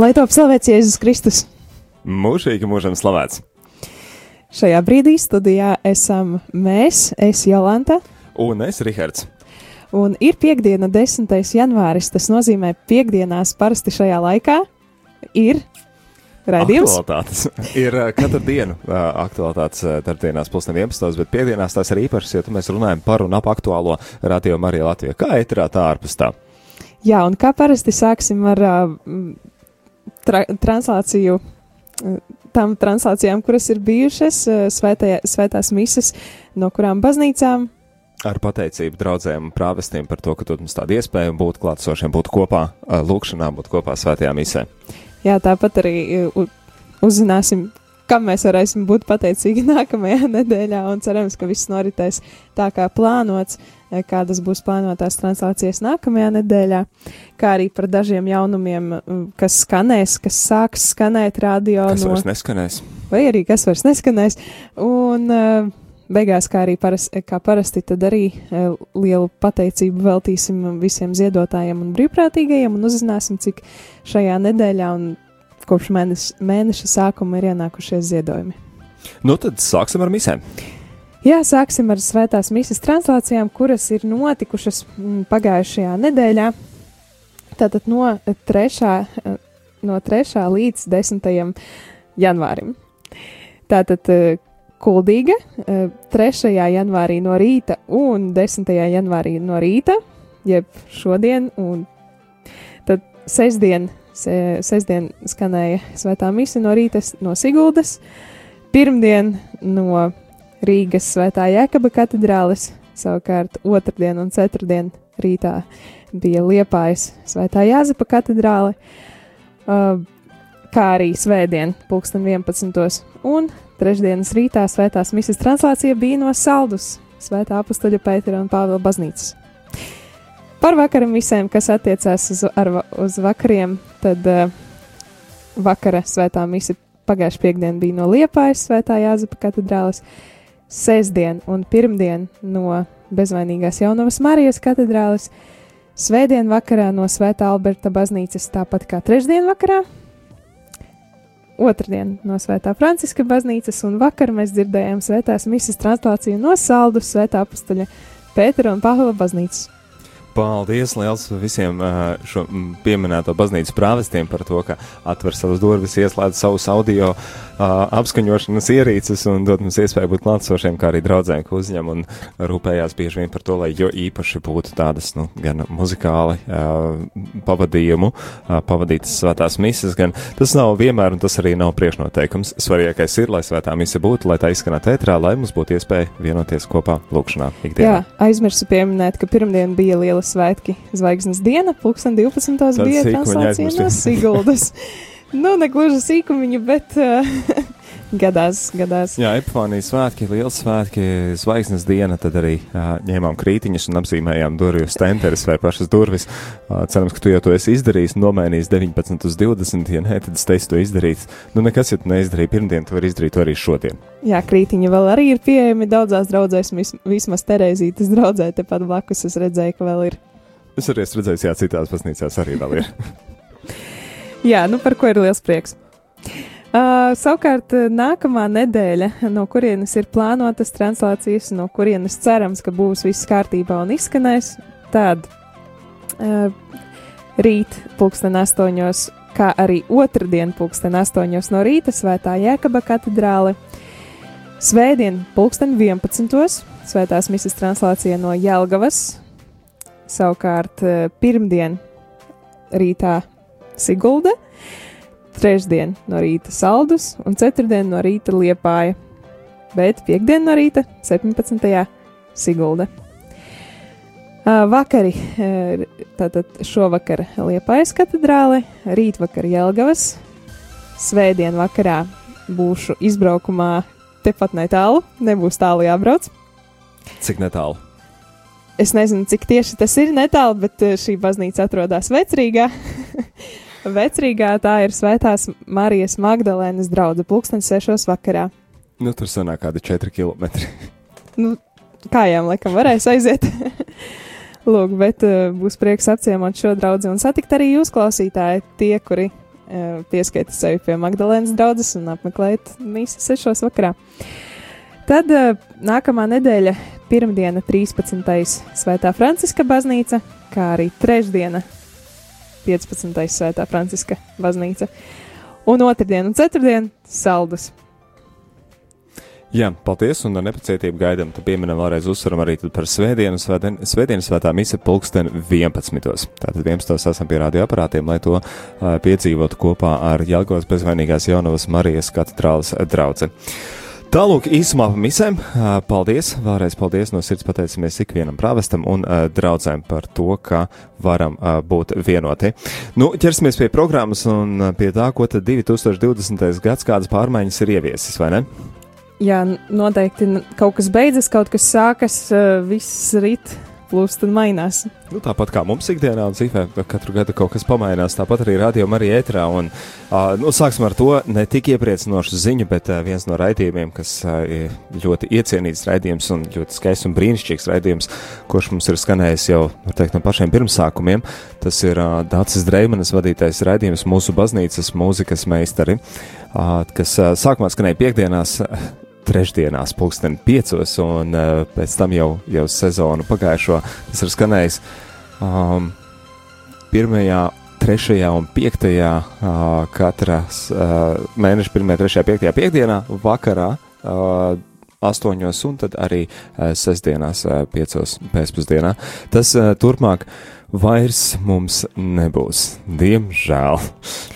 Lai top slavēts Jēzus Kristus! Mūžīgi mūžam slavēts! Šajā brīdī studijā esam mēs, es Jolanta. Un es, Rihards. Un ir piekdiena, 10. janvāris. Tas nozīmē, piekdienās parasti šajā laikā ir raidījums. Aktualitātes ir katru dienu aktualitātes tarpdienās plus 11, bet piekdienās tās ir īpašas, jo mēs runājam par un ap aktuālo radio Mariju Latviju. Kā eterā, tā ārpus tā. Jā, un kā parasti sāksim ar uh, tra translāciju. Uh, Tām translācijām, kuras ir bijušas, uh, svētajā, svētās mises, no kurām baznīcām Ar pateicību draugiem un prāvestiem par to, ka dod mums tādu iespēju būt klātsošiem, būt kopā, uh, lūkšanā, būt kopā svētajā misē. Jā, tāpat arī uzzināsim, kam mēs varēsim būt pateicīgi nākamajā nedēļā, un cerams, ka viss noritēs tā kā plānots, eh, kādas būs plānotās translācijas nākamajā nedēļā, kā arī par dažiem jaunumiem, kas skanēs, kas sāks skanēt radio Kas no, vairs neskanēs? vai arī kas vairs neskanēs, un eh, beigās, kā arī paras, kā parasti, tad arī eh, lielu pateicību veltīsim visiem ziedotājiem un brīvprātīgajiem, un uzzināsim, cik šajā nedēļā un kopš mēneša, mēneša sākuma ir ienākušies ziedojumi. Nu tad sāksim ar misēm. Jā, sāksim ar svētās misijas translācijām, kuras ir notikušas mm, pagājušajā nedēļā. Tātad no 3. No 3. līdz 10. janvārim. Tātad eh, Kuldīga eh, 3. janvārī no rīta un 10. janvārī no rīta, jeb šodien, un tad sestdien, se, sestdien skanēja svētā mise no rīta no Siguldas, pirmdien no Rīgas svētā Jēkaba katedrālis, savukārt otrdien un ceturtdien rītā bija Liepājas svētā Jāzepa katedrāle, uh, kā arī svētdien pulksten 11. un trešdienas rītā svētās misijas translācija bija no Saldus, svētā apustuļa Pētera un Pāvila baznīcas. Par vakara misēm, kas attiecās uz, ar, uz vakariem, tad uh, vakara svētā mise pagājušajā piekdienā bija no Liepājas svētā Jāzepa katedrāles, sestdien un pirmdien no bezvainīgās jaunavas Marijas katedrāles, svētdien vakarā no svētā Alberta baznīcas, tāpat kā trešdien vakarā, otrdien no svētā Franciska baznīcas, un vakar mēs dzirdējām svētās misijas translāciju no Saldu svētā apustuļa Pētera un Pāvila baznīcas. Paldies liels visiem šo pieminēto baznīcas prāvestiem par to, ka atver savas durvis, ieslēdz savus audio apskaņošanas ierīces un dod mums iespēju būt klātsošiem, kā arī draudzēm, ko uzņem un rūpējās bieži vien par to, lai jo īpaši būtu tādas, nu, gan muzikāli pavadījumu, pavadītas svētās mises, gan tas nav vienmēr un tas arī nav priekšnoteikums. Svarīgākais ir, lai svētā mise būtu, lai tā izskanētu ētrā, lai mums būtu iespēja vienoties kopā lūkšanā ikdienā. Jā, aizmirsu pieminēt, ka pirmdien bija liela svētki zvaigznes diena, pulksten 12. Tādu bija translācija no. Siguldas. nu, negluži sīkumiņu, bet uh, gadās, gadās. Jā, Epifānijas svētki, liels svētki, zvaigznes diena, tad arī uh, ņēmām krītiņus un apzīmējām durvju stenteres vai pašas durvis. Uh, cerams, ka tu jau to esi izdarījis, nomainījis 19 uz 20, ja nē, tad es teicu to izdarīt. Nu, nekas, ja tu neizdarīji pirmdien, tu vari izdarīt to arī šodien. Jā, krītiņi vēl arī ir pieejami daudzās draudzēs, vis, vismaz Terēzītes draudzē, tepat blakus es redzēju, ka vēl ir. Es arī esmu redzējis, jā, citās baznīcās arī vēl ir. Jā, nu par ko ir liels prieks. Uh, savukārt, nākamā nedēļa, no kurienes ir plānotas translācijas, no kurienes cerams, ka būs viss kārtībā un izskanēs, tad uh, rīt, pulksten astoņos, kā arī otrdien, pulksten astoņos no rīta, svētā Jēkaba katedrāle, svētdien, pulksten 11. svētās misijas translācija no Jelgavas, savukārt pirmdien rītā Sigulda, trešdien no rīta Saldus un ceturtdien no rīta Liepāja, bet piekdien no rīta 17. Sigulda. Vakari, tātad šovakar Liepājas katedrāle, rītvakar Jelgavas, svētdien vakarā būšu izbraukumā tepat netālu, nebūs tālu jābrauc. Cik netālu? Es nezinu, cik tieši tas ir netālu, bet šī baznīca atrodas vecrīgā. vecrīgā tā ir Svētās Marijas Magdalēnas drauga pulkstenis sešos vakarā. Nu, tur sanāk kādi 4 km. Nu, kājām laikam varēs aiziet. Lūk, bet uh, būs prieks apciemot šo draugu un satikt arī jūs, klausītāji, tie, kuri uh, pieskaita sevi pie Magdalēnas draudzes un apmeklēt mīsas sešos vakarā. Tad uh, nākamā nedēļa, pirmdiena, 13. Svētā Franciska baznīca, kā arī trešdiena, 15. Svētā Franciska baznīca, un otrdien un ceturtdien saldus. Jā, paldies, un ar nepacietību gaidām. Tad pieminam vēlreiz uzsveram arī par svētdienu, svētdien, svētdienas svētā mise pulksten 11. Tātad 11. esam pie radioaparātiem, lai to uh, piedzīvotu kopā ar Jelgos bezvainīgās jaunavas Marijas katedrālas draudzi. Tālūk, īsumā par misēm. Paldies! Vēlreiz paldies no sirds pateicamies ikvienam prāvestam un uh, draudzēm par to, ka varam uh, būt vienoti. Nu, ķersimies pie programmas un pie tā, ko tad 2020. gads kādas pārmaiņas ir ieviesis, vai ne? Jā, noteikti kaut kas beidzas, kaut kas sākas, viss rīt plūst un mainās. Nu, tāpat kā mums ikdienā un dzīvē, katru gadu kaut kas pamainās, tāpat arī rādījumā, arī ētrā. Un, uh, nu, sāksim ar to ne tik iepriecinošu ziņu, bet uh, viens no raidījumiem, kas uh, ir ļoti iecienīts raidījums un ļoti skaists un brīnišķīgs raidījums, kurš mums ir skanējis jau, teikt, no pašiem pirmsākumiem. Tas ir uh, Dācis Dreimanis vadītais raidījums mūsu baznīcas mūzikas meistari, uh, kas uh, sākumā skanēja piekdienās. Uh, trešdienās, pulksten piecos, un uh, pēc tam jau, jau sezonu pagājušo tas ir skanējis um, pirmajā, trešajā un piektajā uh, katras uh, mēneša pirmajā, trešajā, piektajā piekdienā vakarā. Uh, astoņos un tad arī uh, sestdienās, uh, piecos pēcpusdienā. Tas uh, turpmāk vairs mums nebūs. Diemžēl.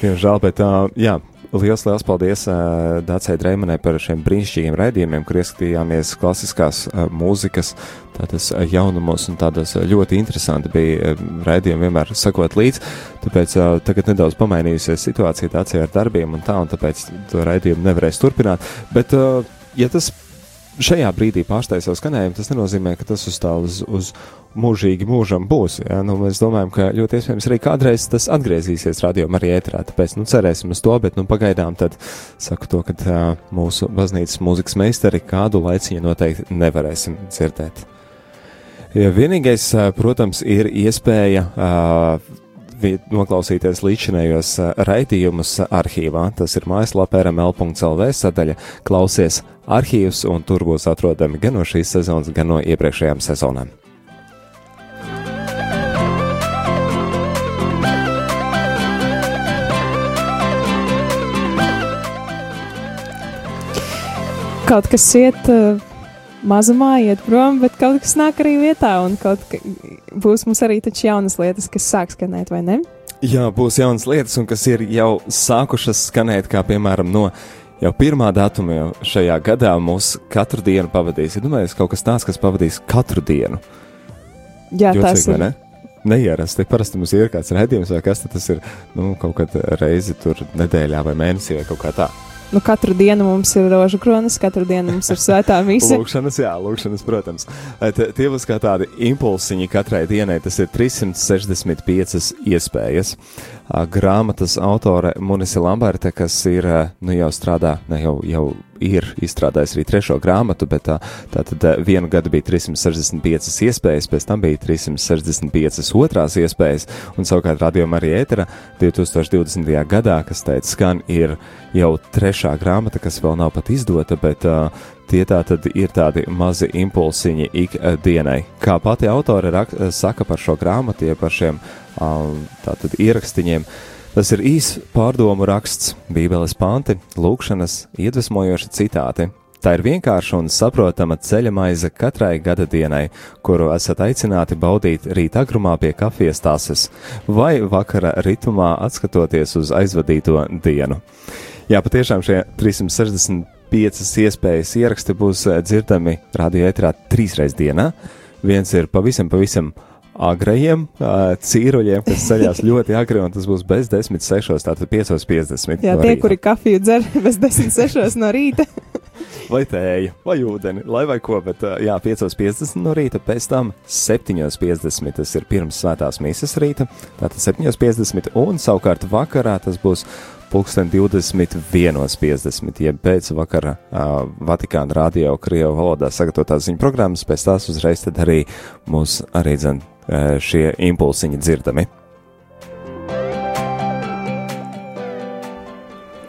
Diemžēl, bet uh, jā, Lielas, liels paldies uh, Dācijai Dreimanai par šiem brīnišķīgiem raidījumiem, kur ieskatījāmies klasiskās uh, mūzikas, tādas jaunumos un tādas ļoti interesanti bija raidījumi vienmēr sakot līdzi. Tāpēc uh, tagad nedaudz pamainījusies situācija Dācijā ar darbiem un tā, un tāpēc to raidījumu nevarēs turpināt. Bet, ja tas šajā brīdī pārstāj savu skanējumu, tas nenozīmē, ka tas uz tā uz, uz mūžīgi mūžam būs. Ja? Nu, mēs domājam, ka ļoti iespējams arī kādreiz tas atgriezīsies radio arī ētrā, tāpēc nu, cerēsim uz to, bet nu, pagaidām tad saku to, ka uh, mūsu baznīcas mūzikas meistari kādu laiciņu noteikti nevarēsim dzirdēt. Ja vienīgais, protams, ir iespēja uh, noklausīties līdzinējos raidījumus arhīvā. Tas ir mājaslapā rml.lv sadaļa Klausies arhīvs, un tur būs atrodami gan no šīs sezonas, gan no iepriekšējām sezonām. kaut kas iet uh, mazumā, iet prom, bet kaut kas nāk arī vietā, un kaut ka, būs mums arī taču jaunas lietas, kas sāk skanēt, vai ne? Jā, būs jaunas lietas, un kas ir jau sākušas skanēt, kā piemēram no jau pirmā datuma jau šajā gadā mūs katru dienu pavadīs. Ja domājies, kaut kas tāds, kas pavadīs katru dienu. Jā, Jocīgi, tas ir. Ne? Neierasti. Parasti mums ir kāds redzējums, vai kas tas ir. Nu, kaut kad reizi tur nedēļā vai mēnesī vai kaut kā tā. Nu, katru dienu mums ir rožu kronis, katru dienu mums ir svētā mise. lūkšanas, jā, lūkšanas, protams. T tie būs kā tādi impulsiņi katrai dienai. Tas ir 365 iespējas. Grāmatas autore Munisi Lamberte, kas ir, nu jau strādā, ne jau, jau ir izstrādājis arī trešo grāmatu, bet tā, tā tad vienu gadu bija 365 iespējas, pēc tam bija 365 otrās iespējas, un savukārt radījuma arī ētera 2020. gadā, kas teica, skan ir jau trešā grāmata, kas vēl nav pat izdota, bet uh, tie tā tad ir tādi mazi impulsiņi ikdienai. Kā pati autore rak, saka par šo grāmatu, ja par šiem uh, tātad ierakstiņiem, uh, Tas ir īss pārdomu raksts, Bībeles panti, lūkšanas, iedvesmojoši citāti. Tā ir vienkārša un saprotama ceļa maize katrai gada dienai, kuru esat aicināti baudīt rīt agrumā pie kafijas tases vai vakara ritmā atskatoties uz aizvadīto dienu. Jā, patiešām šie 365 iespējas ieraksti būs dzirdami radio ētrā trīsreiz dienā. Viens ir pavisam, pavisam agrajiem uh, cīruļiem, kas ceļās ļoti agri, un tas būs bez 10.6. tātad 5.50. Jā, no tie, rīta. kuri kafiju dzer bez 10.6. no rīta. vai tēju, vai ūdeni, lai vai ko, bet uh, jā, 5.50 no rīta, pēc tam 7.50 tas ir pirms svētās mīsas rīta, tātad 7.50 un savukārt vakarā tas būs pulksten 21.50, jeb pēc vakara uh, Vatikāna radio Krievu valodā sagatavotās ziņu programmas, pēc tās uzreiz tad arī mūs arī dzen šie impulsiņi dzirdami.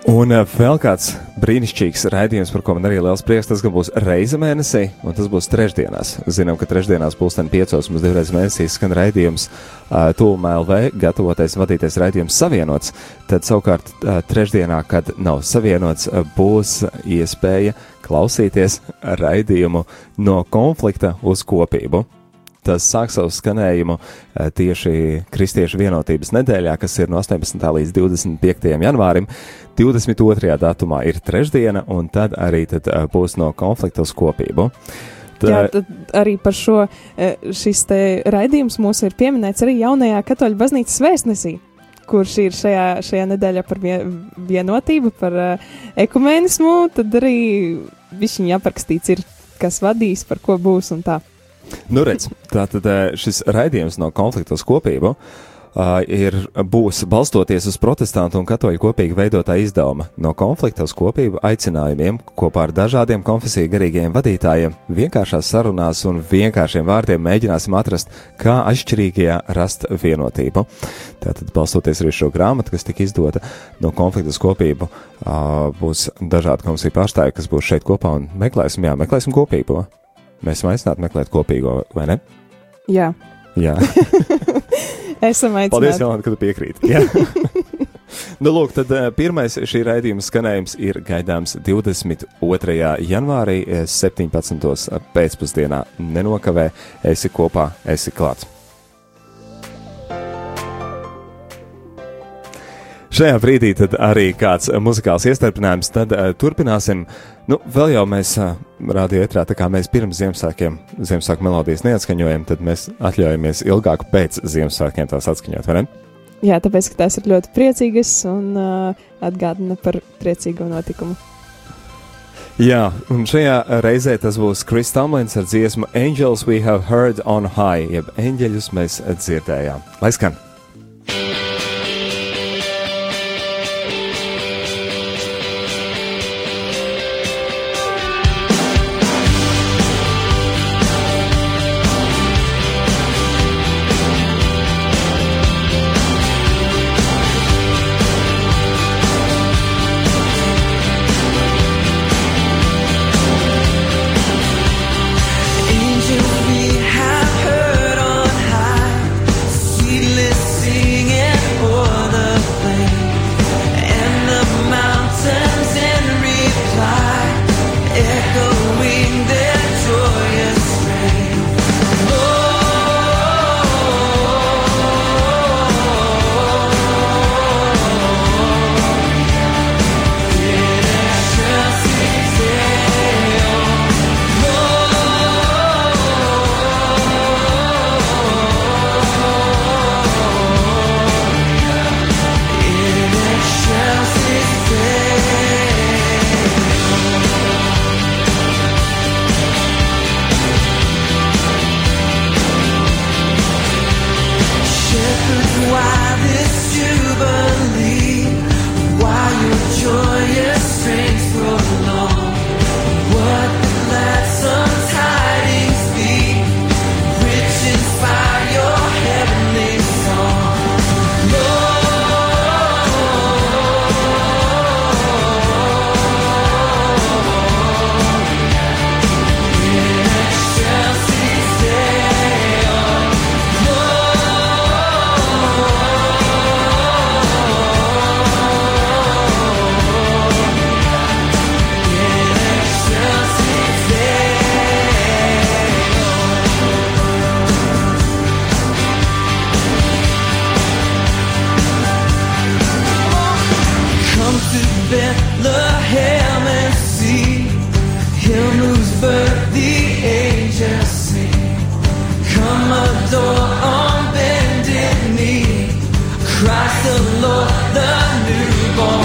Un uh, vēl kāds brīnišķīgs raidījums, par ko man arī liels prieks, tas būs reize mēnesī, un tas būs trešdienās. Zinām, ka trešdienās pulksten piecos mums divreiz mēnesī skan raidījums uh, Tūlumā LV, gatavoties vadīties raidījums savienots. Tad savukārt uh, trešdienā, kad nav savienots, uh, būs iespēja klausīties raidījumu no konflikta uz kopību tas sāk savu skanējumu eh, tieši Kristiešu vienotības nedēļā, kas ir no 18. līdz 25. janvārim. 22. datumā ir trešdiena, un tad arī tad eh, būs no konflikta uz kopību. Tā, Jā, tad arī par šo eh, šis raidījums mūs ir pieminēts arī jaunajā katoļu baznīcas vēstnesī kurš ir šajā, šajā nedēļā par vienotību, par uh, ekumēnismu, tad arī viņš aprakstīts ir, kas vadīs, par ko būs un tā. Nu, redz, tātad eh, šis raidījums no konflikta uz kopību uh, ir, būs balstoties uz protestantu un katoļu kopīgi veidotā izdevuma no konflikta uz kopību aicinājumiem kopā ar dažādiem konfesiju garīgajiem vadītājiem, vienkāršās sarunās un vienkāršiem vārdiem mēģināsim atrast, kā atšķirīgajā rast vienotību. Tātad, balstoties arī šo grāmatu, kas tika izdota no konflikta uz kopību, uh, būs dažādi komisiju pārstāvji, kas būs šeit kopā un meklēsim, jā, meklēsim kopīgo. Mēs esam aicināti meklēt kopīgo, vai ne? Jā. Jā. esam aicināti. Paldies, Jolanta, ka tu piekrīti. nu, lūk, tad uh, pirmais šī raidījuma skanējums ir gaidāms 22. janvārī, 17. Eh, pēcpusdienā. Nenokavē, esi kopā, esi klāts. Šajā brīdī arī kāds muzikāls iestarpinājums, tad uh, turpināsim. Nu, vēl jau mēs uh, rādījām ietrā, tā kā mēs pirms Ziemassvētkiem Ziemassvētku melodijas neatskaņojam, tad mēs atļaujamies ilgāk pēc Ziemassvētkiem tās atskaņot, ne? Jā, tāpēc, ka tās ir ļoti priecīgas un uh, atgādina par priecīgu notikumu. Jā, un šajā reizē tas būs Kris Tamlins ar dziesmu Angels We Have Heard on High, jeb eņģeļus mēs dzirdējām. Lai skan! the angels sing. Come adore on bended knee, Christ the Lord, the newborn.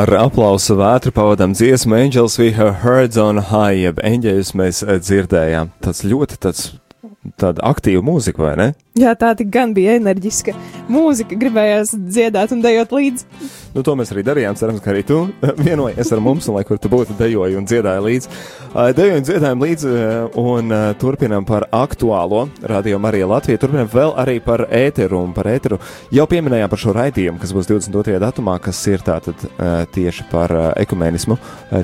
Ar aplausu vētru pavadām dziesmu Angels We Have Heard on High, jeb eņģeļus mēs eh, dzirdējām. Tas ļoti tāds tāda aktīva mūzika, vai ne? Jā, tā gan bija enerģiska mūzika, gribējās dziedāt un dejot līdzi. Nu, to mēs arī darījām. Cerams, ka arī tu vienojies ar mums, un lai kur tu būtu, dejoji un dziedāji līdzi. Dejoju un dziedājām līdzi, un turpinām par aktuālo radio Marija Latvija. Turpinām vēl arī par ēteru un par ēteru. Jau pieminējām par šo raidījumu, kas būs 22. datumā, kas ir tātad tieši par ekumenismu,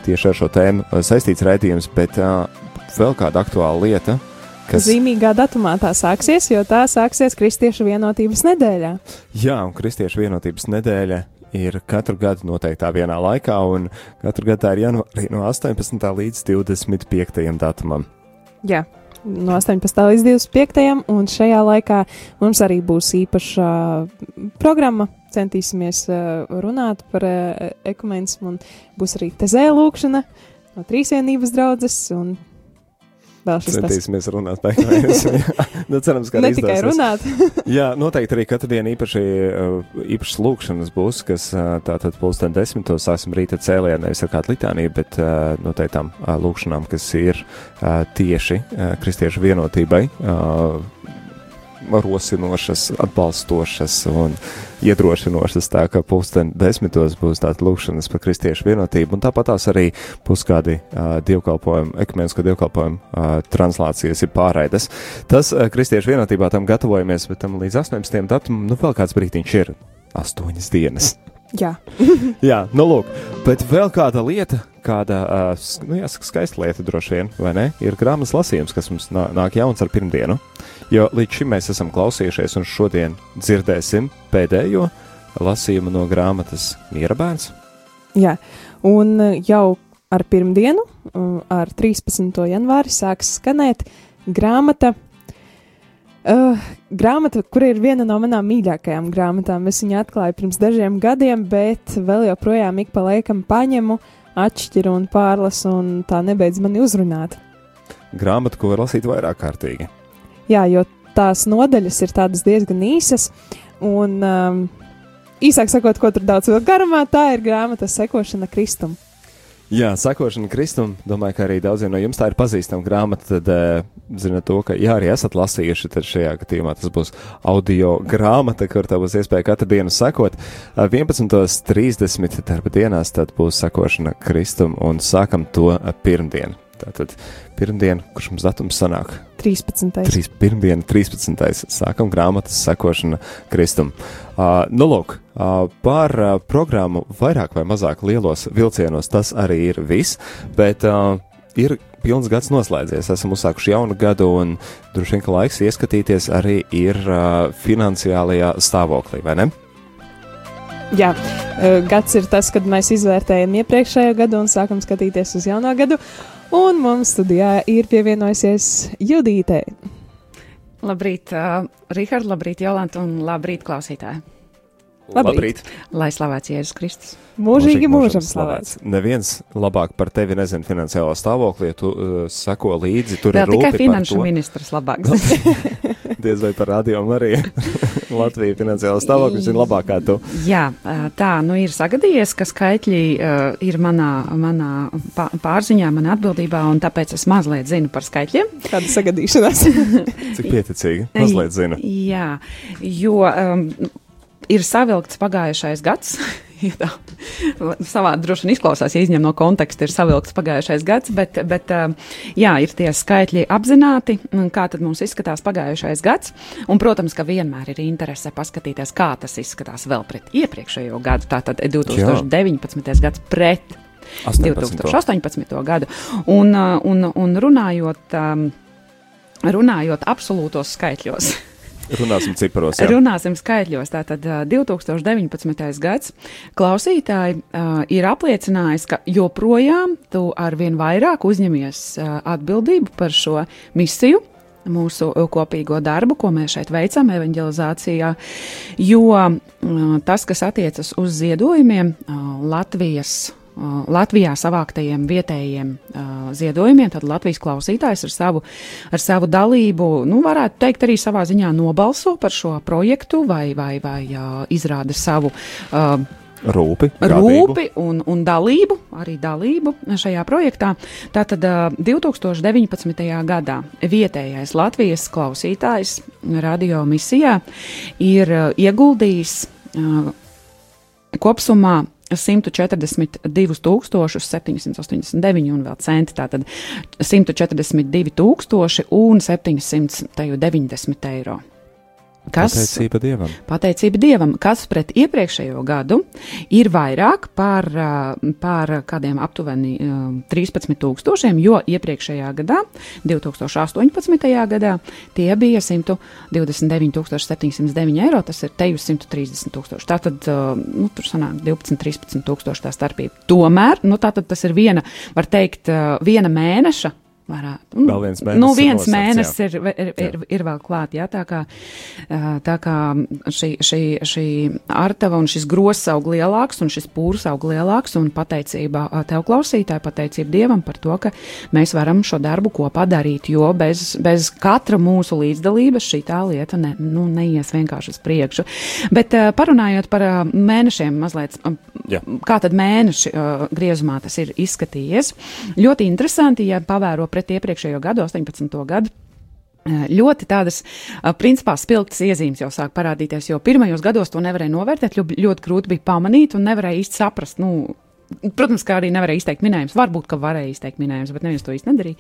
tieši ar šo tēmu saistīts raidījums, bet vēl kāda aktuāla lieta Kas... Zīmīgā datumā tā sāksies, jo tā sāksies Kristiešu vienotības nedēļā. Jā, un Kristiešu vienotības nedēļa ir katru gadu noteiktā vienā laikā, un katru gadu tā ir janvārī no 18. līdz 25. datumam. Jā, no 18. līdz 25. un šajā laikā mums arī būs īpaša programma. Centīsimies runāt par ekumenismu, un būs arī tezē lūkšana no trīsvienības draudzes, un Vēl šis Centīsimies tas. runāt nu, cerams, ka ne tikai runāt. Jā, noteikti arī katru dienu īpaši, uh, īpašas lūkšanas būs, kas uh, tātad pulksten desmitos sāksim rīta cēlienā, nevis ar kādu litāniju, bet uh, noteiktām lūkšanām, kas ir tieši kristiešu vienotībai rosinošas, atbalstošas un iedrošinošas. Tā kā pulksten desmitos būs tāda lūkšanas par kristiešu vienotību, un tāpat tās arī būs kādi uh, dievkalpojumi, ekumenisko dievkalpojumu uh, translācijas ir pārraides. Tas uh, kristiešu vienotībā tam gatavojamies, bet tam līdz 18. datumam, nu vēl kāds brītiņš ir astoņas dienas. Jā. Jā, nu lūk, bet vēl kāda lieta, kāda, uh, nu jāsaka, skaista lieta droši vien, vai ne, ir grāmatas lasījums, kas mums nāk jauns ar pirmdienu. Jo līdz šim mēs esam klausījušies, un šodien dzirdēsim pēdējo lasījumu no grāmatas Miera bērns. Jā, un uh, jau ar pirmdienu, ar 13. janvāri, sāks skanēt grāmata. Uh, grāmata, kur ir viena no manām mīļākajām grāmatām. Es viņu atklāju pirms dažiem gadiem, bet vēl joprojām ik pa laikam paņemu, atšķiru un pārlasu, un tā nebeidz mani uzrunāt. Grāmata, ko var lasīt vairāk kārtīgi. Jā, jo tās nodaļas ir diezgan īsas, un um, īsāk sakot, ko tur daudz vēl garumā, tā ir grāmata sekošana Kristum. Jā, sekošana Kristum. Domāju, ka arī daudziem no jums tā ir pazīstama grāmata. Tad, uh, zinot to, ka, ja arī esat lasījuši, tad šajā gadījumā tas būs audio grāmata, kur tā būs iespēja katru dienu sekot. Uh, 11.30 darba dienās tad būs sekošana Kristum un sākam to uh, pirmdienu. Tātad pirmdiena, kurš mums datums sanāk? 13. 3, pirmdiena, 13. sākam grāmatas sekošana Kristum. Uh, nu, lūk, uh, par uh, programmu vairāk vai mazāk lielos vilcienos tas arī ir viss, bet uh, ir pilns gads noslēdzies. Esam uzsākuši jaunu gadu, un droši vien, ka laiks ieskatīties arī ir uh, finansiālajā stāvoklī, vai ne? Jā, gads ir tas, kad mēs izvērtējam iepriekšējo gadu un sākam skatīties uz jauno gadu. Un mums studijā ir pievienojusies Judīte. Labrīt, uh, Rihard, labrīt, Jolanta un labrīt, klausītāji. Labrīt. labrīt. Lai slavēts Jēzus Kristus. Mūžīgi mūžam slavēts. Neviens labāk par tevi nezina finansiālo stāvokli, ja tu uh, seko līdzi. Tur Vēl ir tikai finanšu ministrs labāks. Diez vai par radio arī Latvija finansiālo stāvokli zina labāk kā tu. Jā, tā, nu ir sagadījies, ka skaitļi uh, ir manā, manā pārziņā, manā atbildībā, un tāpēc es mazliet zinu par skaitļiem. Kāda sagadīšanās? Cik pieticīgi, mazliet zinu. Jā, jo um, ir savilkts pagājušais gads. tā savā droši vien izklausās, ja izņem no konteksta, ir savilkts pagājušais gads, bet, bet jā, ir tie skaitļi apzināti, kā tad mums izskatās pagājušais gads. Un, protams, ka vienmēr ir interese paskatīties, kā tas izskatās vēl pret iepriekšējo gadu, tātad 2019. Jā. gads pret 18. 2018. gadu. Un, un, un runājot, runājot absolūtos skaitļos. Runāsim ciparos. Jā. Runāsim skaitļos. Tātad 2019. gads klausītāji uh, ir apliecinājis, ka joprojām tu arvien vairāk uzņemies uh, atbildību par šo misiju. Mūsu kopīgo darbu, ko mēs šeit veicam, evanģelizācijā, jo uh, tas, kas attiecas uz ziedojumiem, uh, Latvijas Uh, Latvijā savāktajiem vietējiem uh, ziedojumiem, tad Latvijas klausītājs ar savu, ar savu dalību, nu, varētu teikt, arī savā ziņā nobalso par šo projektu vai, vai, vai uh, izrāda savu uh, Rūpi, rūpi un, un dalību, arī dalību šajā projektā. Tātad 2019. gadā vietējais Latvijas klausītājs radio misijā ir ieguldījis kopsumā 142,789 un vēl centi. Tātad 142,790 eiro. Kas, pateicība Dievam. Pateicība Dievam, kas pret iepriekšējo gadu ir vairāk par, par kādiem aptuveni 13 tūkstošiem, jo iepriekšējā gadā, 2018. gadā, tie bija 129 709 eiro, tas ir te uz 130 tūkstoši. Tātad, nu, tur sanāk 12, 13 tūkstoši tā starpība. Tomēr, nu, tātad tas ir viena, var teikt, viena mēneša varētu. Un, vēl viens mēnesis. Nu, viens nosacts, mēnesis ir, ir, ir, ir vēl klāt, jā, tā kā, tā kā šī, šī, šī artava un šis gross aug lielāks un šis pūrs aug lielāks un pateicība tev klausītāji, pateicība Dievam par to, ka mēs varam šo darbu kopā darīt, jo bez, bez katra mūsu līdzdalības šī tā lieta ne, nu, neies vienkārši uz priekšu. Bet parunājot par mēnešiem mazliet, jā. kā tad mēneši griezumā tas ir izskatījies, ļoti interesanti, ja pavēro pret iepriekšējo gadu, 18. gadu. Eh, ļoti tādas, eh, principā, spilgtas iezīmes jau sāk parādīties, jo pirmajos gados to nevarēja novērtēt, ļoti, ļoti grūti bija pamanīt un nevarēja īsti saprast, nu, Protams, kā arī nevarēja izteikt minējumus. Varbūt, ka varēja izteikt minējumus, bet neviens to īsti nedarīja,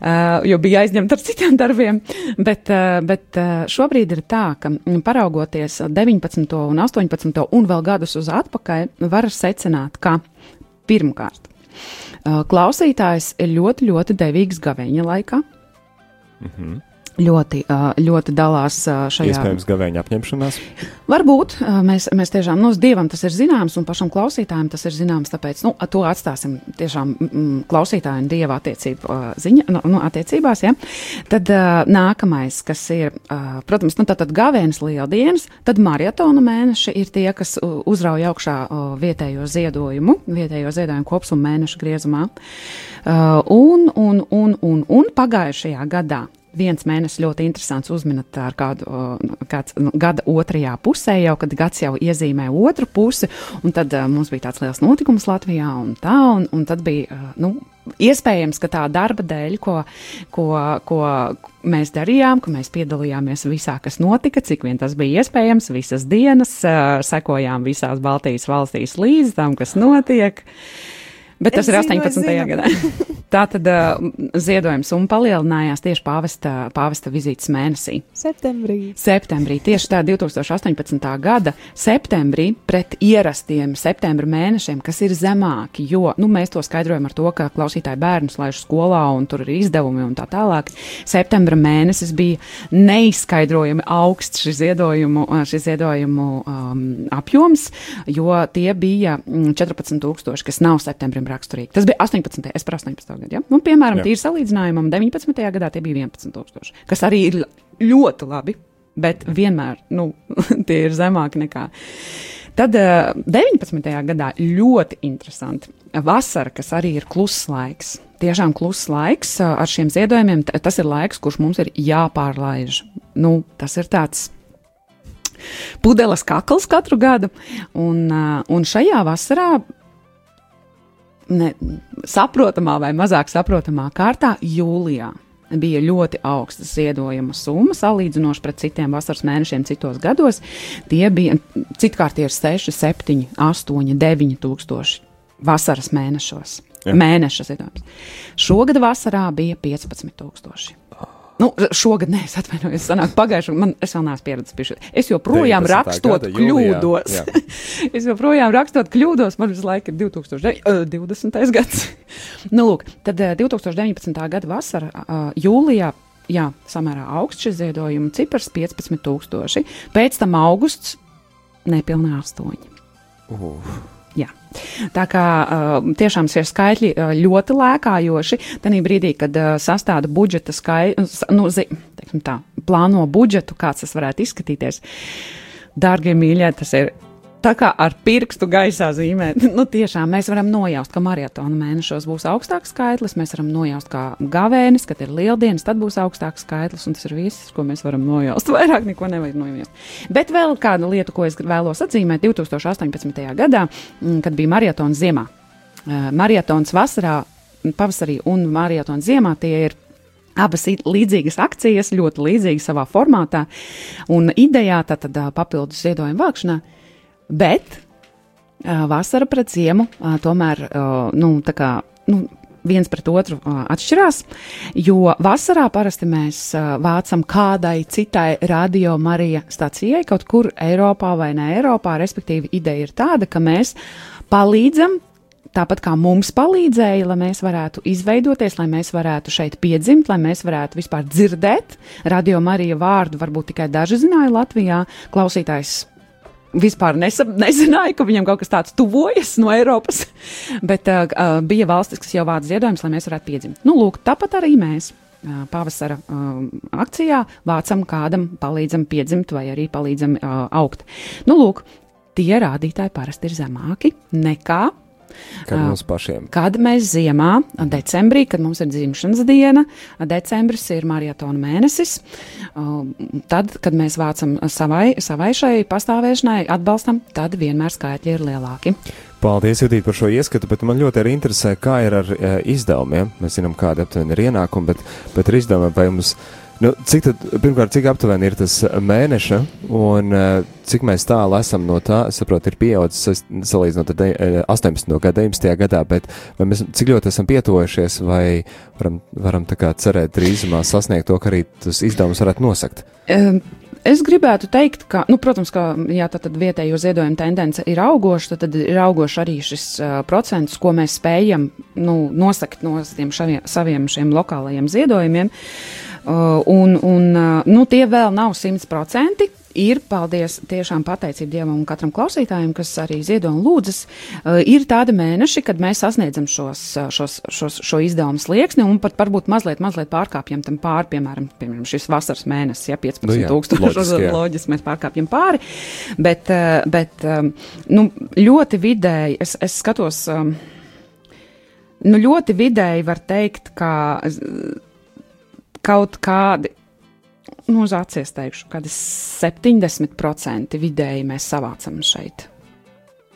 uh, jo bija aizņemta ar citiem darbiem. Bet, uh, bet uh, šobrīd ir tā, ka paraugoties 19. un 18. un vēl gadus uz atpakaļ, var secināt, ka pirmkārt Klausītājs ir ļoti, ļoti devīgs gaveņa laikā. Mm -hmm ļoti, ļoti dalās šajā. Iespējams, gavēņa apņemšanās. Varbūt mēs, mēs tiešām, nu, Dievam tas ir zināms, un pašam klausītājam tas ir zināms, tāpēc, nu, to atstāsim tiešām mm, klausītāju un Dieva attiecību ziņa, nu, nu attiecībās, ja. Tad nākamais, kas ir, protams, nu, tātad gavēnas lieldienas, tad marietona mēneši ir tie, kas uzrauj augšā vietējo ziedojumu, vietējo ziedojumu kopsumu mēnešu griezumā. Un, un, un, un, un pagājušajā gadā viens mēnesis ļoti interesants uzminat ar kādu kāds, nu, gada otrajā pusē, jau kad gads jau iezīmē otru pusi, un tad uh, mums bija tāds liels notikums Latvijā un tā, un, un tad bija, uh, nu, iespējams, ka tā darba dēļ, ko, ko, ko mēs darījām, ka mēs piedalījāmies visā, kas notika, cik vien tas bija iespējams, visas dienas, uh, sekojām visās Baltijas valstīs līdz tam, kas notiek. Bet tas es ir 18. Zinu, gadā. Tā tad uh, ziedojums un palielinājās tieši pāvesta, pāvesta vizītes mēnesī. Septembrī. Septembrī, tieši tā 2018. gada septembrī pret ierastiem septembra mēnešiem, kas ir zemāki, jo nu, mēs to skaidrojam ar to, ka klausītāji bērnus laiž skolā un tur ir izdevumi un tā tālāk. Septembra mēnesis bija neizskaidrojami augsts šis ziedojumu, šis ziedojumu um, apjoms, jo tie bija 14,000, mm, kas nav septembrim raksturīgi. Tas bija 18. es par 18 gadu. Ja? Nu, piemēram, tīri salīdzinājumam, 19. gadā tie bija 11,000, kas arī ir ļoti labi, bet vienmēr nu, tie ir zemāki nekā. Tad uh, eh, 19. gadā ļoti interesanti. Vasara, kas arī ir kluss laiks. Tiešām kluss laiks uh, ar šiem ziedojumiem. Tas ir laiks, kurš mums ir jāpārlaiž. Nu, tas ir tāds pudeles kakls katru gadu. Un, uh, un šajā vasarā ne, saprotamā vai mazāk saprotamā kārtā jūlijā. Bija ļoti augstas ziedojuma summa, salīdzinoši pret citiem vasaras mēnešiem, citos gados. Tie bija citkārt ir 6, 7, 8, 9 tūkstoši vasaras mēnešos. Jā. Mēneša ziedojums. Šogad vasarā bija 15 tūkstoši. Nu, šogad, nē, es atvainojos, sanāk pagājušajā gadā, man es vēl neesmu pieredzējis. Es joprojām rakstot gada, kļūdos. es joprojām rakstot kļūdos, man visu laiku ir 2020. gads. nu, lūk, tad 2019. gada vasara, jūlijā. Jā, samērā augsts šis ziedojuma cipars - 15,000. Pēc tam augusts - nepilnā 8. Uh. Jā. Tā kā uh, tiešām šie skaitļi uh, ļoti lēkājoši, tad brīdī, kad uh, sastāda budžeta skaitļu, nu, zi, tā, plāno budžetu, kāds tas varētu izskatīties, dārgie mīļie, tas ir tā kā ar pirkstu gaisā zīmēt. Nu, tiešām mēs varam nojaust, ka maratona mēnešos būs augstāks skaitlis. Mēs varam nojaust, kā gavēnis, kad ir lieldienas, tad būs augstāks skaitlis. Un tas ir viss, ko mēs varam nojaust. Vairāk neko nevajag nojaust. Bet vēl kāda lieta, ko es vēlos atzīmēt 2018. gadā, mm, kad bija maratona ziemā. Maratons vasarā, pavasarī un maratona ziemā tie ir Abas ir līdzīgas akcijas, ļoti līdzīgas savā formātā un idejā, tātad papildus ziedojumu vākšanā. Bet vasara pret ziemu tomēr, nu, tā kā. Nu, viens pret otru atšķirās, jo vasarā parasti mēs vācam kādai citai radio Marija stacijai kaut kur Eiropā vai ne Eiropā. Respektīvi, ideja ir tāda, ka mēs palīdzam. Tāpat kā mums palīdzēja, lai mēs varētu izveidoties, lai mēs varētu šeit piedzimt, lai mēs varētu vispār dzirdēt radio Marija vārdu. Varbūt tikai daži zināja Latvijā. Klausītājs vispār nesa, nezināja, ka viņam kaut kas tāds tuvojas no Eiropas, bet uh, uh, bija valstis, kas jau vāc ziedojumus, lai mēs varētu piedzimt. Nu, lūk, tāpat arī mēs. Uh, pavasara uh, akcijā vācam kādam, palīdzam piedzimt vai arī palīdzam uh, augt. Nu, lūk, tie rādītāji parasti ir zemāki nekā Kad mums pašiem? Kad mēs ziemā, decembrī, kad mums ir dzimšanas diena, decembris ir maratona mēnesis, tad, kad mēs vācam savai, savai šai pastāvēšanai atbalstam, tad vienmēr skaitļi ir lielāki. Paldies, Judīt, par šo ieskatu, bet man ļoti arī interesē, kā ir ar e, izdevumiem. Mēs zinām, kāda aptuveni ir ienākuma, bet, bet ar izdevumiem vai mums. Nu, cik tad, pirmkārt, cik aptuveni ir tas mēneša, un uh, cik mēs tālu esam no tā, es saprotu, ir pieaudzis salīdzinot ar de, 18. gada, 19. gadā, bet mēs, cik ļoti esam pietuvojušies, vai varam, varam tā kā cerēt drīzumā sasniegt to, ka arī tas izdevums varētu nosakt? Um. Es gribētu teikt, ka, nu, protams, ka jā, tad, tad vietējo ziedojumu tendence ir augoša, tad, ir augoša arī šis uh, procents, ko mēs spējam nu, nosakt no tiem šaviem, saviem šiem lokālajiem ziedojumiem. Uh, un, un uh, nu, tie vēl nav simtprocenti. Ir, paldies, tiešām pateicība Dievam un katram klausītājam, kas arī ziedo un lūdzas. Uh, ir tādi mēneši, kad mēs sasniedzam šos, šos, šos, šo izdevumu slieksni un pat varbūt mazliet, mazliet pārkāpjam tam pāri, piemēram, piemēram šis vasaras mēnesis, ja 15 nu, jā, tūkstoši loģiski mēs pārkāpjam pāri. Bet, bet um, nu, ļoti vidēji es, es skatos, nu, ļoti vidēji var teikt, ka kaut kādi, nu, uz acies teikšu, kādi 70% vidēji mēs savācam šeit.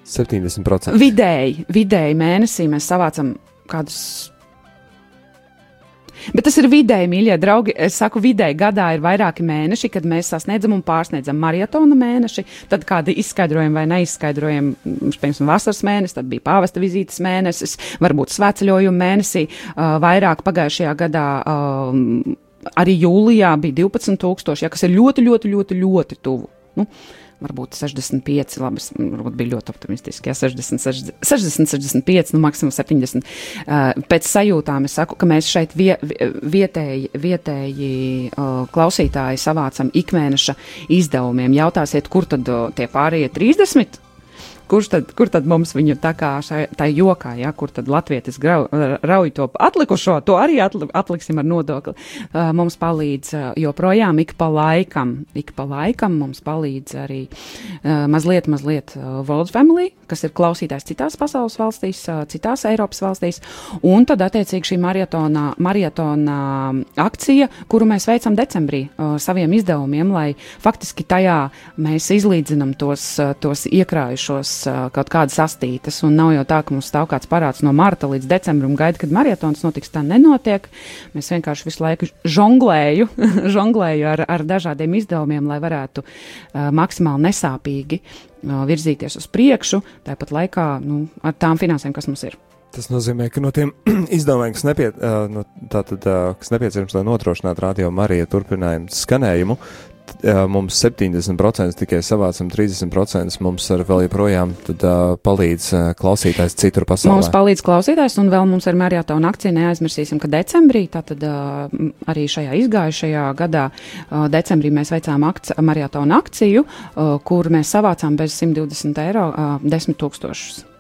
70%. Vidēji, vidēji mēnesī mēs savācam kādus. Bet tas ir vidēji, mīļie draugi. Es saku, vidēji gadā ir vairāki mēneši, kad mēs sasniedzam un pārsniedzam maratona mēneši, tad kādi izskaidrojumi vai neizskaidrojumi, piemēram, vasaras mēnesis, tad bija pāvesta vizītes mēnesis, varbūt svētceļojuma mēnesī, uh, vairāk pagājušajā gadā. Uh, arī jūlijā bija 12,000, ja, kas ir ļoti, ļoti, ļoti, ļoti tuvu. Nu, varbūt 65, labi, varbūt bija ļoti optimistiski, ja 60, 60, 60 65, nu maksimums 70. Uh, pēc sajūtām es saku, ka mēs šeit vie, vietēji, vietēji uh, klausītāji savācam ikmēneša izdevumiem. Jautāsiet, kur tad uh, tie pārējie 30? Kurš tad, kur tad mums viņu tā kā šai, tā jokā, ja, kur tad latvietis grau, rauj to atlikušo, to arī atli, atliksim ar nodokli. Uh, mums palīdz uh, joprojām ik pa laikam, ik pa laikam mums palīdz arī uh, mazliet, mazliet uh, World Family, kas ir klausītājs citās pasaules valstīs, uh, citās Eiropas valstīs, un tad attiecīgi šī maratona, maratona akcija, kuru mēs veicam decembrī uh, saviem izdevumiem, lai faktiski tajā mēs izlīdzinam tos, uh, tos iekrājušos kaut kādas astītas, un nav jau tā, ka mums stāv kāds parāds no marta līdz decembrim, gaida, kad maratons notiks. Tā nenotiek. Mēs vienkārši visu laiku žonglēju, žonglēju ar, ar dažādiem izdevumiem, lai varētu uh, maksimāli nesāpīgi uh, virzīties uz priekšu, tāpat laikā nu, ar tām finansēm, kas mums ir. Tas nozīmē, ka no tiem izdevumiem, kas, nepie, no, tātad, kas nepieciešams, lai nodrošinātu radio Mariju turpinājumu skanējumu, mums 70% tikai savācam, 30% mums ar vēl joprojām tad, uh, palīdz uh, klausītājs citur pasaulē. Mums palīdz klausītājs, un vēl mums ir maratona akcija. Neaizmirsīsim, ka decembrī, tātad uh, arī šajā izgājušajā gadā, uh, decembrī mēs veicām akci maratona akciju, uh, kur mēs savācām bez 120 eiro uh, 10 tūkstošus.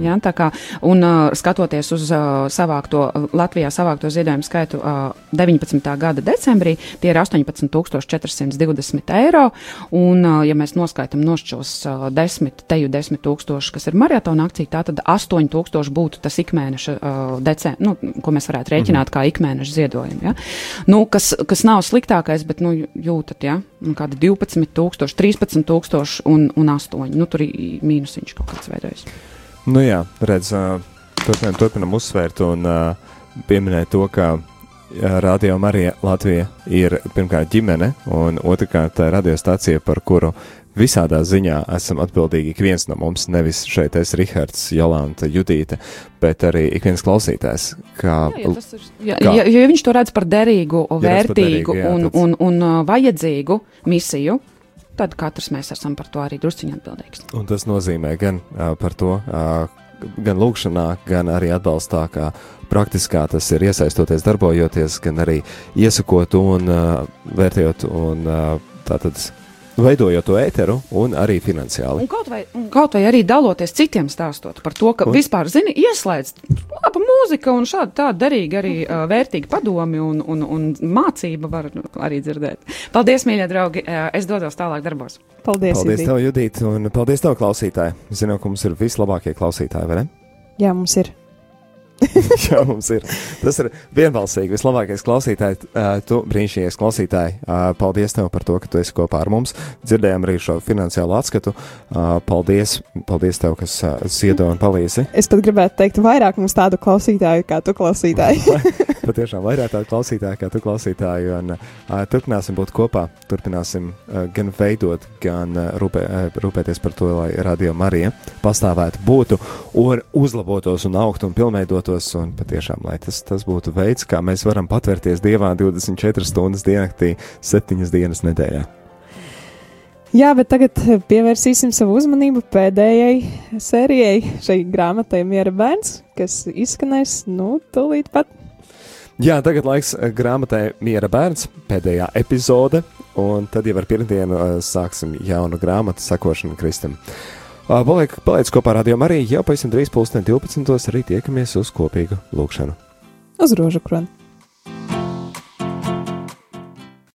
Ja, tā kā, un uh, skatoties uz uh, savākto, Latvijā savākto ziedojumu skaitu uh, 19. gada decembrī, tie ir 18,420 eiro. Un, uh, ja mēs noskaitām nošķos uh, 10, teju 10 tūkstoši, kas ir maratona akcija, tā tad 8,000 būtu tas ikmēneša, uh, decem, nu, ko mēs varētu rēķināt mhm. kā ikmēneša ziedojumu. Ja? Nu, kas, kas nav sliktākais, bet nu, jūtat, ja? Nu, kādi 12,000, 13,000 un, un 8. Nu, tur ir mīnusiņš kaut kāds veidojas. Nu jā, redz, turpinām, turpinām uzsvērt un pieminēt to, ka Radio Marija Latvija ir pirmkārt ģimene, un otrkārt radiostacija, par kuru visādā ziņā esam atbildīgi ik viens no mums, nevis šeit es, Rihards, Jolanta, Judīte, bet arī ik viens klausītājs. Kā, jā, ja, ir, jā, kā, ja, ja viņš to redz par derīgu, vērtīgu par derīgu, jā, un, tāds... un, un, un vajadzīgu misiju, tad katrs mēs esam par to arī drusciņi atbildīgs. Un tas nozīmē gan uh, par to, uh, gan lūkšanā, gan arī atbalstā, kā praktiskā tas ir iesaistoties, darbojoties, gan arī iesakot un uh, vērtējot un uh, tātad veidojot to ēteru un arī finansiāli. Un kaut, vai, un kaut vai arī daloties citiem stāstot par to, ka un? vispār, zini, ieslēdz laba mūzika un šādi tādi derīgi arī uh, vērtīgi padomi un, un, un mācība var arī dzirdēt. Paldies, mīļie draugi! Uh, es dodos tālāk darbos. Paldies! Paldies, Judīt. tev, Judīt, un paldies tev, klausītāji! Zinu, ka mums ir vislabākie klausītāji, vai ne? Jā, mums ir. Jā, mums ir. Tas ir vienbalsīgi vislabākais klausītājs. Uh, tu brīnišķīgais klausītāji. Uh, paldies tev par to, ka tu esi kopā ar mums. Dzirdējām arī šo finansiālo atskatu. Paldies, paldies tev, kas ziedo un palīdzi. Es pat gribētu teikt vairāk mums tādu klausītāju kā tu klausītāji. Patiešām vairāk tādu klausītāju kā tu klausītāju. Un turpināsim būt kopā. Turpināsim gan veidot, gan rūpē, rūpēties par to, lai radio Marija pastāvētu, būtu un uzlabotos un augtu un pilnveidotu darbotos, un patiešām, lai tas, tas būtu veids, kā mēs varam patvērties Dievā 24 stundas diennaktī, 7 dienas nedēļā. Jā, bet tagad pievērsīsim savu uzmanību pēdējai sērijai, šai grāmatai Miera bērns, kas izskanēs, nu, tūlīt pat. Jā, tagad laiks eh, grāmatai Miera bērns, pēdējā epizode, un tad jau ar pirmdienu uh, sāksim jaunu grāmatu sakošanu Kristam. Uh, Paliek, paliec kopā ar Radio Mariju, jau pavisam drīz pulksten 12. arī tiekamies uz kopīgu lūkšanu. Uz rožu kroni!